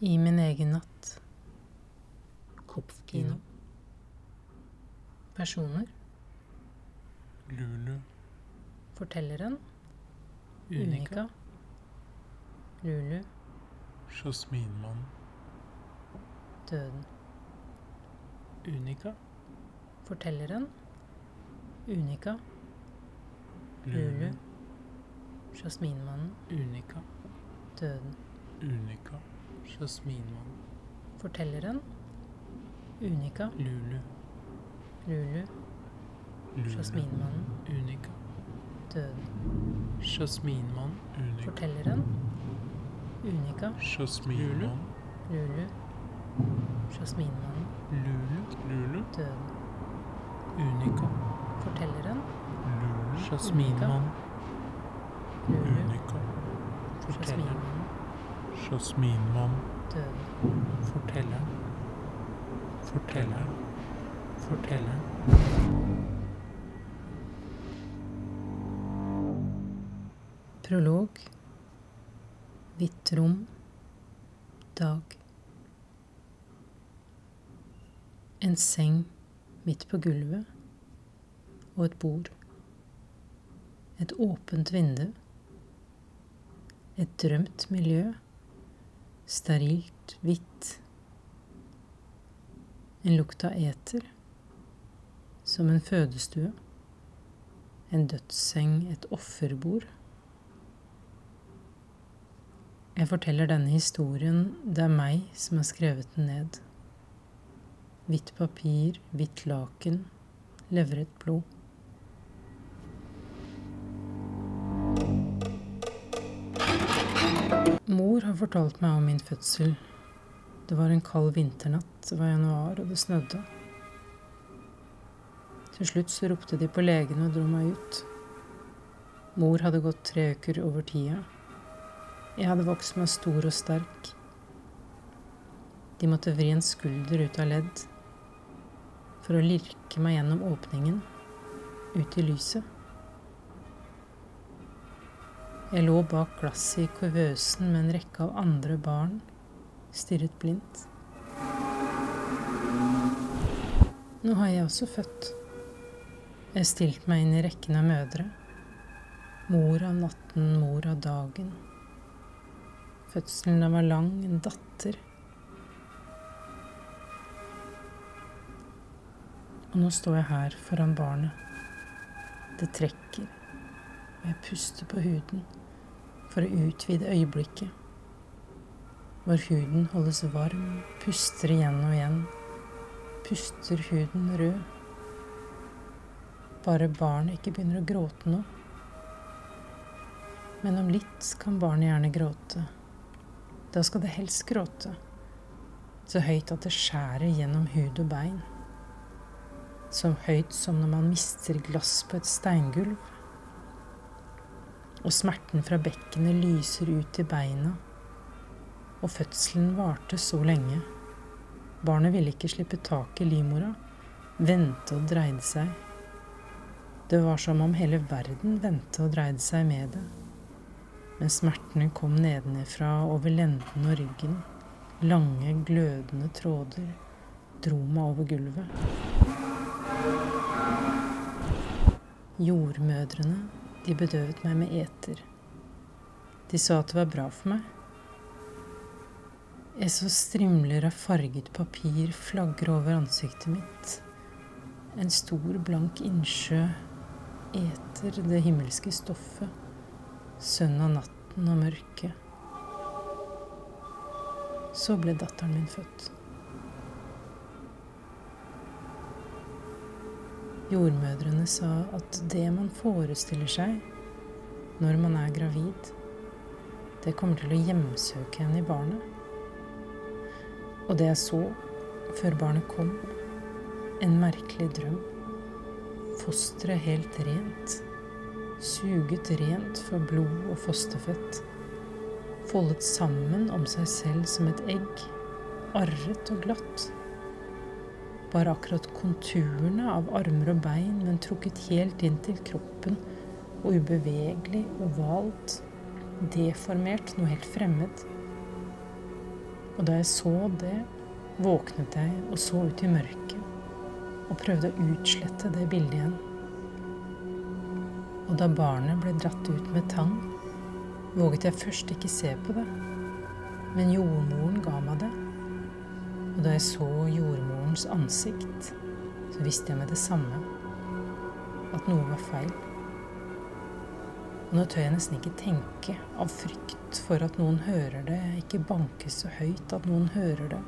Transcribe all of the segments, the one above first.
I min egen natt. Kopfkino. Personer. Lulu. Fortelleren. Unika. Unika. Lulu. Jasminmann. Døden. Unika. Fortelleren. Unika. Lulu. Lulu. Jasminmannen. Unika. Døden. Unika. Jasminmann. Fortelleren. Unika. Lulu. Lulu. Lulu. Jasminmannen. Unika. Døden. Jasminmann. Unika. Fortelleren. Unika. Jasminmann. Lulu. Jasminmannen. Lulu. Lulu. Døden. Unika. Fortelleren. Lulu. Jasminmann. Unika. Fortelleren. Jasminmann. Fortelleren. Fortelleren. Fortelleren. Prolog. Hvitt rom. Dag. En seng midt på gulvet og et bord. Et åpent vindu. Et drømt miljø. Sterilt hvitt. En lukt av eter. Som en fødestue. En dødsseng, et offerbord. Jeg forteller denne historien. Det er meg som har skrevet den ned. Hvitt papir, hvitt laken, levret blod. Har fortalt meg om min fødsel. Det var en kald vinternatt, det var januar, og det snødde. Til slutt så ropte de på legen og dro meg ut. Mor hadde gått tre uker over tida. Jeg hadde vokst meg stor og sterk. De måtte vri en skulder ut av ledd for å lirke meg gjennom åpningen, ut i lyset. Jeg lå bak glasset i kuvøsen med en rekke av andre barn, stirret blindt. Nå har jeg også født. Jeg stilte meg inn i rekken av mødre. Mor av natten, mor av dagen. Fødselen var lang, en datter. Og nå står jeg her foran barnet. Det trekker, og jeg puster på huden for å utvide øyeblikket. Hvor huden holdes varm, puster igjen og igjen. Puster huden rød. Bare barnet ikke begynner å gråte nå. Men om litt kan barnet gjerne gråte. Da skal det helst gråte. Så høyt at det skjærer gjennom hud og bein. Så høyt som når man mister glass på et steingulv. Og smerten fra bekkenet lyser ut i beina. Og fødselen varte så lenge. Barnet ville ikke slippe tak i livmora. Vente og dreide seg. Det var som om hele verden vendte og dreide seg med det. Men smertene kom nedenifra over lenden og ryggen. Lange, glødende tråder dro meg over gulvet. Jordmødrene, de bedøvet meg med eter. De sa at det var bra for meg. Jeg så strimler av farget papir flagre over ansiktet mitt. En stor, blank innsjø eter det himmelske stoffet. Sønn av natten og mørket. Så ble datteren min født. Jordmødrene sa at det man forestiller seg når man er gravid, det kommer til å hjemsøke en i barnet. Og det jeg så før barnet kom, en merkelig drøm. Fosteret helt rent. Suget rent for blod og fosterfett. Foldet sammen om seg selv som et egg. Arret og glatt. Bare akkurat konturene av armer og bein, men trukket helt inn til kroppen. Og ubevegelig, ovalt. Deformert, noe helt fremmed. Og da jeg så det, våknet jeg og så ut i mørket og prøvde å utslette det bildet igjen. Og da barnet ble dratt ut med tang, våget jeg først ikke se på det, men jordmoren ga meg det. Og da jeg så jordmorens ansikt, så visste jeg med det samme at noe var feil. Og nå tør jeg nesten ikke tenke av frykt for at noen hører det, ikke banke så høyt at noen hører det.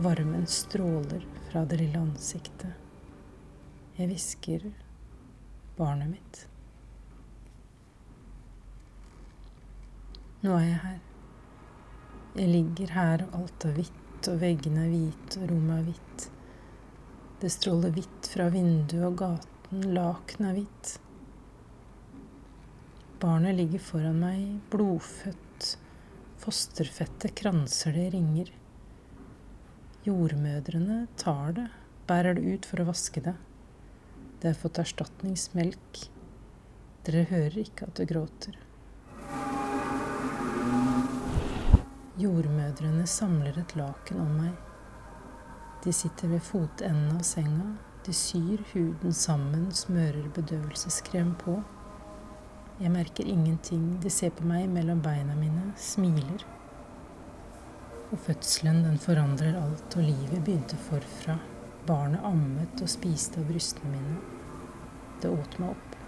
Varmen stråler fra det lille ansiktet. Jeg hvisker barnet mitt. Nå er jeg her. Jeg ligger her, og alt er hvitt, og veggene er hvite, og rommet er hvitt. Det stråler hvitt fra vinduet og gaten, lakenet er hvitt. Barnet ligger foran meg, blodfødt, fosterfettet kranser det i ringer. Jordmødrene tar det, bærer det ut for å vaske det. Det har fått erstatningsmelk. Dere hører ikke at det gråter. Jordmødrene samler et laken om meg. De sitter ved fotenden av senga. De syr huden sammen, smører bedøvelseskrem på. Jeg merker ingenting. De ser på meg mellom beina mine, smiler. Og fødselen, den forandrer alt, og livet begynte forfra. Barnet ammet og spiste av brystene mine. Det åt meg opp.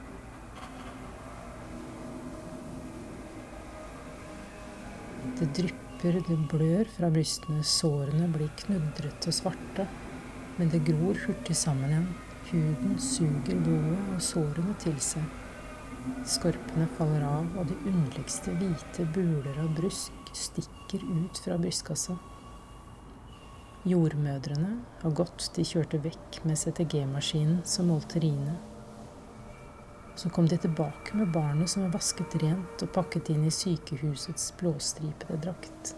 Det drypper drypper, det blør fra brystene, sårene blir knudrete og svarte. Men det gror hurtig sammen igjen. Huden suger blodet og sårene til seg. Skorpene faller av, og de underligste hvite buler av brysk stikker ut fra brystkassa. Jordmødrene har gått, de kjørte vekk med CTG-maskinen som målte riene. Så kom de tilbake med barnet som var vasket rent og pakket inn i sykehusets blåstripede drakt.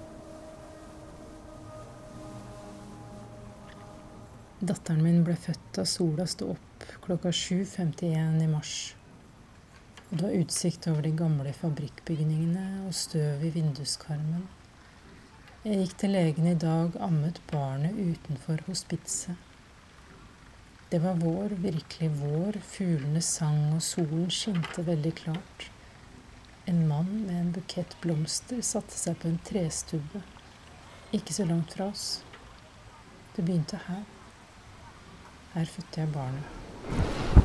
Datteren min ble født da sola sto opp klokka 7.51 i mars. Og det var utsikt over de gamle fabrikkbygningene og støv i vinduskarmen. Jeg gikk til legen i dag, ammet barnet utenfor hospitset. Det var vår, virkelig vår. Fuglene sang, og solen skinte veldig klart. En mann med en bukett blomster satte seg på en trestubbe ikke så langt fra oss. Det begynte her. Her fødte jeg barnet.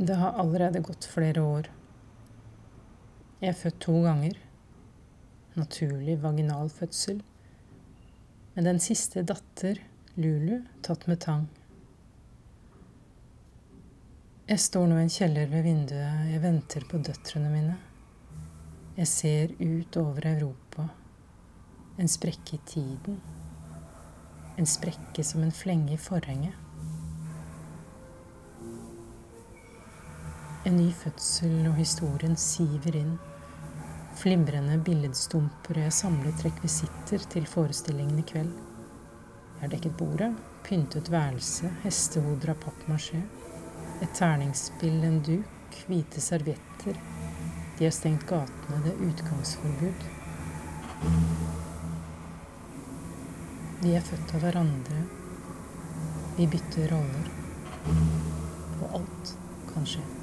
Det har allerede gått flere år. Jeg er født to ganger. Naturlig vaginal fødsel. Med den siste datter, Lulu, tatt med tang. Jeg står nå i en kjeller ved vinduet. Jeg venter på døtrene mine. Jeg ser ut over Europa. En sprekke i tiden. En sprekke som en flenge i forhenget. En ny fødsel og historien siver inn. Flimrende billedstumper, og jeg samlet rekvisitter til forestillingen i kveld. Jeg har dekket bordet, pyntet værelset, hestehoder av pappmasjé, et terningsspill, en duk, hvite servietter. De har stengt gatene, det er utgangsforbud. Vi er født av hverandre. Vi bytter roller. Og alt kan skje.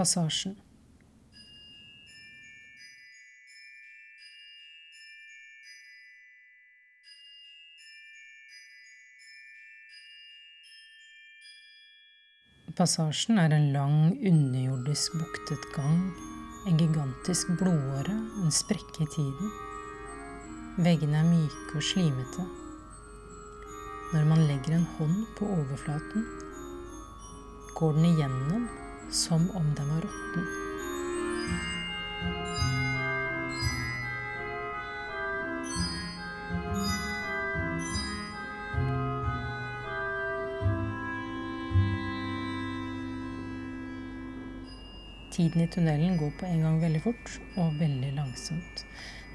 Passasjen. Passasjen er en lang, underjordisk buktet gang. En gigantisk blodåre, en sprekke i tiden. Veggene er myke og slimete. Når man legger en hånd på overflaten, går den igjennom som om den var råtten. Tiden i tunnelen går på en gang veldig fort og veldig langsomt.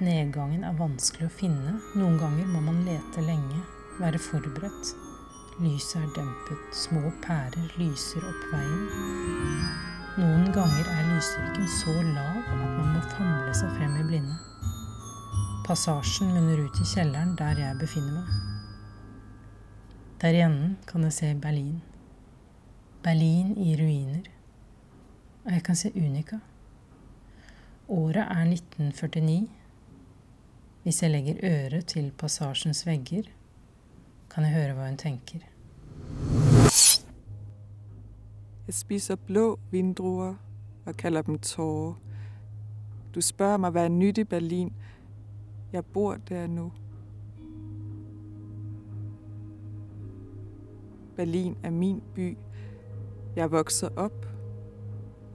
Nedgangen er vanskelig å finne. Noen ganger må man lete lenge, være forberedt. Lyset er dempet, små pærer lyser opp veien. Noen ganger er lysstyrken så lav at man må famle seg frem i blinde. Passasjen munner ut i kjelleren der jeg befinner meg. Der i enden kan jeg se Berlin. Berlin i ruiner. Og jeg kan se Unica. Året er 1949. Hvis jeg legger øret til passasjens vegger, kan jeg høre hva hun tenker. Jeg spiser blå vindruer og kaller dem tårer. Du spør meg hva er nytt i Berlin. Jeg bor der nå. Berlin er min by. Jeg vokser opp.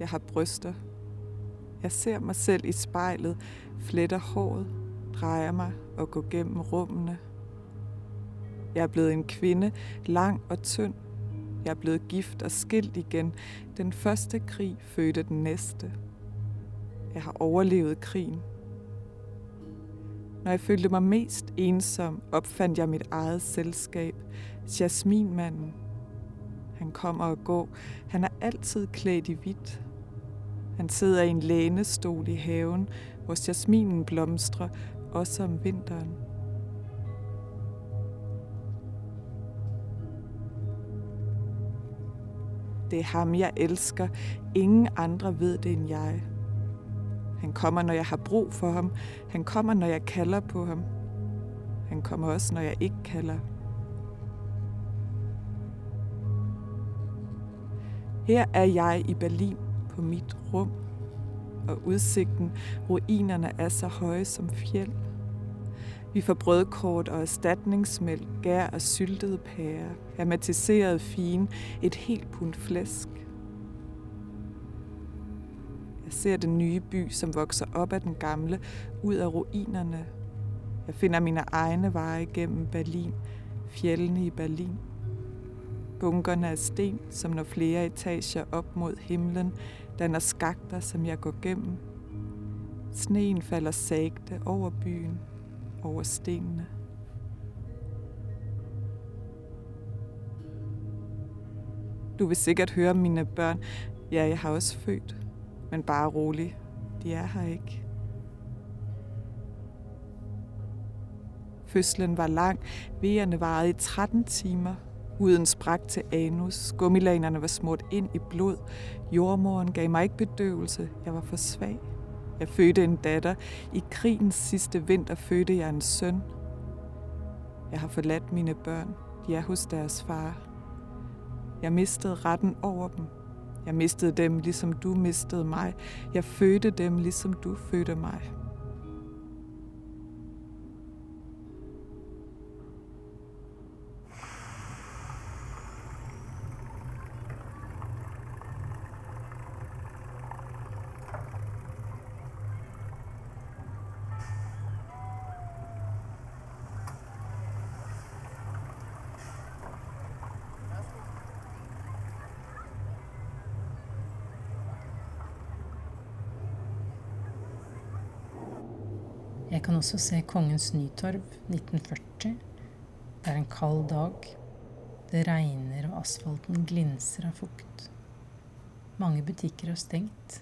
Jeg har bryster. Jeg ser meg selv i speilet, fletter håret, dreier meg og går gjennom rommene. Jeg er blevet en kvinne, lang og tynn. Jeg er blevet gift og skilt igjen. Den første krig fødte den næste. Jeg har overlevet krigen. Når jeg følte meg mest ensom, opfandt jeg mitt eget selskap, Jasminmanden. Han kommer og går. Han er alltid klædt i hvidt. Han sidder i en lænestol i haven, hvor jasminen blomstrer, også om vinteren. Det er ham, jeg elsker. Ingen andre ved det end jeg. Han kommer, når jeg har brug for ham. Han kommer, når jeg kaller på ham. Han kommer også, når jeg ikke kaller. Her er jeg i Berlin på mitt rum, og utsikten, ruinerne er så høje som fjeld. Vi får brødkort og erstatningsmælk, gær og syltede pærer, hermetiseret fin, et helt pund flæsk. Jeg ser den nye by, som vokser op af den gamle, ud af ruinerne. Jeg finder mine egne veje gennem Berlin, fjellene i Berlin. Bunkerne af sten, som når flere etager op mod himlen, danner skakter, som jeg går gennem. Sneen falder sagte over byen, over stenene. Du vil sikkert høre mine børn. Ja, jeg har også født. Men bare rolig. De er her ikke. Fødselen var lang, vejerne varede i 13 timer. Huden sprak til anus, gummilanerne var smurt ind i blod. Jordmoren gav mig ikke bedøvelse, jeg var for svag. Jeg fødte en datter. I krigens sidste vinter fødte jeg en søn. Jeg har forladt mine børn. De er hos deres far. Jeg mistede retten over dem. Jeg mistede dem, ligesom du mistede mig. Jeg fødte dem, ligesom du fødte mig. Jeg kan også se Kongens Nytorv 1940. Det er en kald dag. Det regner og asfalten glinser av fukt. Mange butikker har stengt.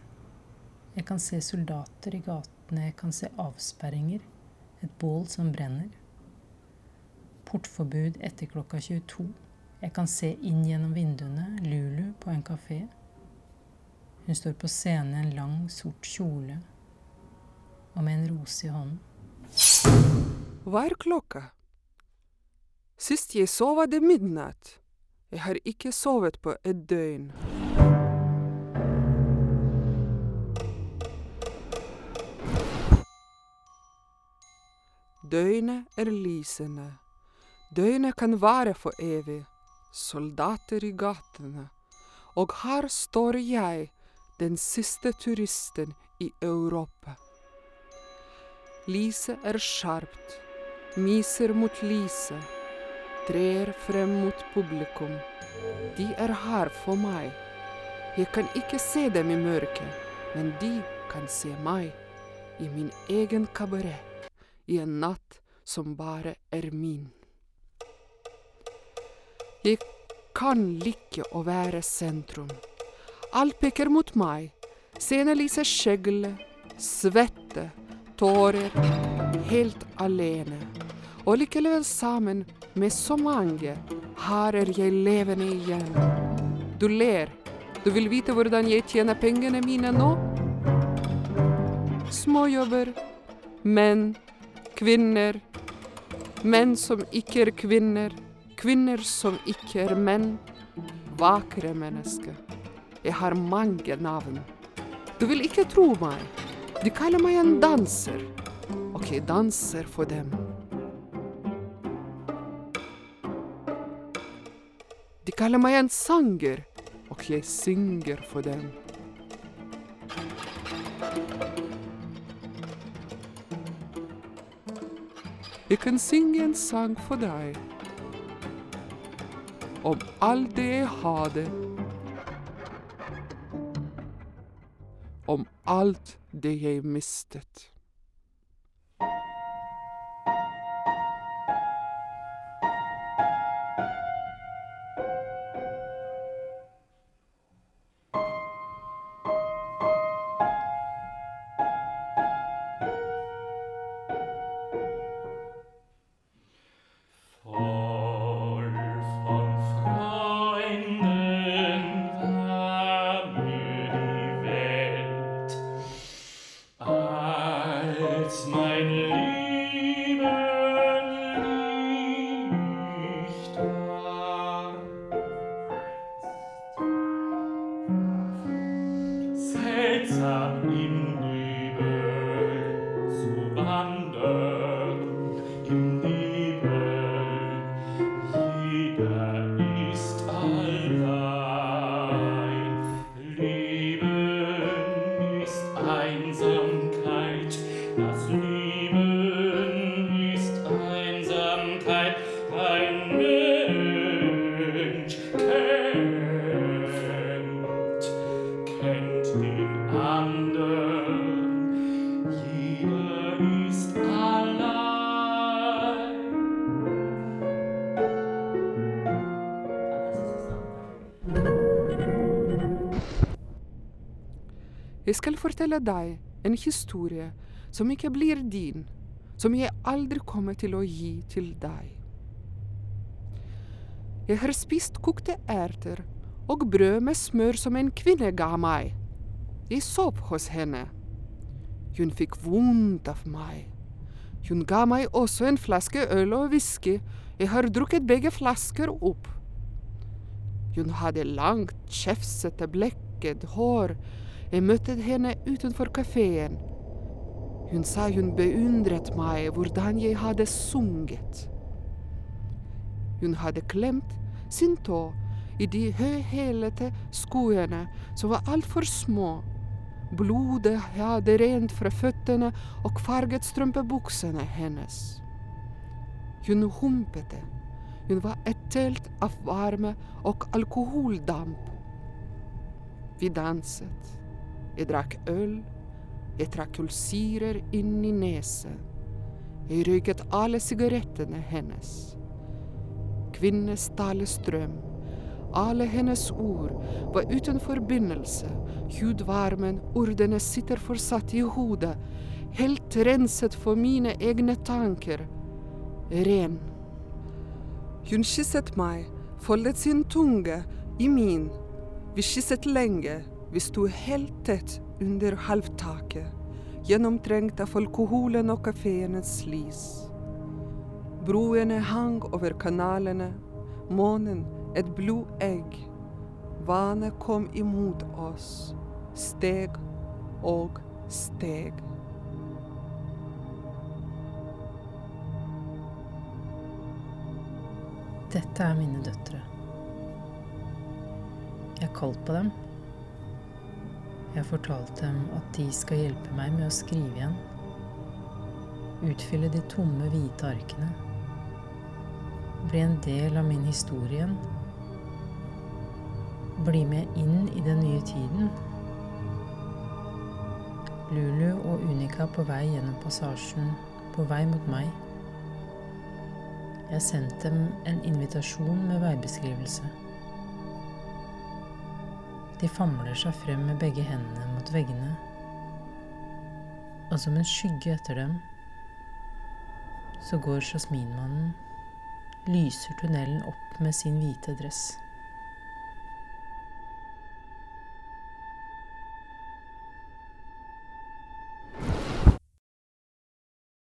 Jeg kan se soldater i gatene, jeg kan se avsperringer, et bål som brenner. Portforbud etter klokka 22. Jeg kan se inn gjennom vinduene Lulu på en kafé. Hun står på scenen i en lang, sort kjole og med en rose i hånden. Hva er klokka? Sist jeg sov var det midnatt. Jeg har ikke sovet på et døgn. Døgnet er lysende. Døgnet kan vare for evig. Soldater i gatene. Og her står jeg, den siste turisten i Europa. Lyset er skarpt, myser mot lyset, trer frem mot publikum. De er her for meg. Jeg kan ikke se dem i mørket, men de kan se meg, i min egen kabaret, i en natt som bare er min. Jeg kan like å være sentrum. Alt peker mot meg. Scenelyset skjegler, svette, tårer, helt alene. Og likevel sammen med så mange. Her er jeg levende igjen. Du ler. Du vil vite hvordan jeg tjener pengene mine nå? Småjobber. Menn. Kvinner. Menn som ikke er kvinner. Kvinner som ikke er menn. Vakre mennesker. Jeg har mange navn. Du vil ikke tro meg. De kaller meg en danser, jeg danser for dem. De kaller meg en sanger, og jeg synger for dem. Jeg kan synge en sang for deg. Om alt det jeg hadde. Om alt det jeg mistet. mein Lied. Jeg skal fortelle deg en historie som ikke blir din, som jeg aldri kommer til å gi til deg. Jeg har spist kokte erter og brød med smør som en kvinne ga meg. Jeg sov hos henne. Hun fikk vondt av meg. Hun ga meg også en flaske øl og whisky. Jeg har drukket begge flasker opp. Hun hadde langt, tjefsete, blekket hår. Jeg møtte henne utenfor kafeen. Hun sa hun beundret meg hvordan jeg hadde sunget. Hun hadde klemt sin tå i de høyhælete skoene som var altfor små. Blodet hadde rent fra føttene og farget strømpebuksene hennes. Hun humpete. Hun var et telt av varme og alkoholdamp. Vi danset. Jeg drakk øl. Jeg trakk kullsyrer inn i nesen. Jeg røyket alle sigarettene hennes. Kvinnes talestrøm. Alle hennes ord var uten forbindelse. Hudvarmen, ordene sitter fortsatt i hodet. Helt renset for mine egne tanker. Ren. Hun kysset meg, foldet sin tunge i min. Vi kysset lenge, vi sto helt tett under halvtaket, gjennomtrengt av alkoholen og kafeenes lys. Broene hang over kanalene, månen et blodegg. Vannet kom imot oss, steg og steg. Dette er mine døtre. Jeg har kalt på dem. Jeg har fortalt dem at de skal hjelpe meg med å skrive igjen. Utfylle de tomme, hvite arkene. Bli en del av min historie igjen. Bli med inn i den nye tiden. Lulu og Unica på vei gjennom passasjen, på vei mot meg. Jeg har sendt dem en invitasjon med veibeskrivelse. De famler seg frem med begge hendene mot veggene, og som en skygge etter dem, så går Jasminmannen, lyser tunnelen opp med sin hvite dress.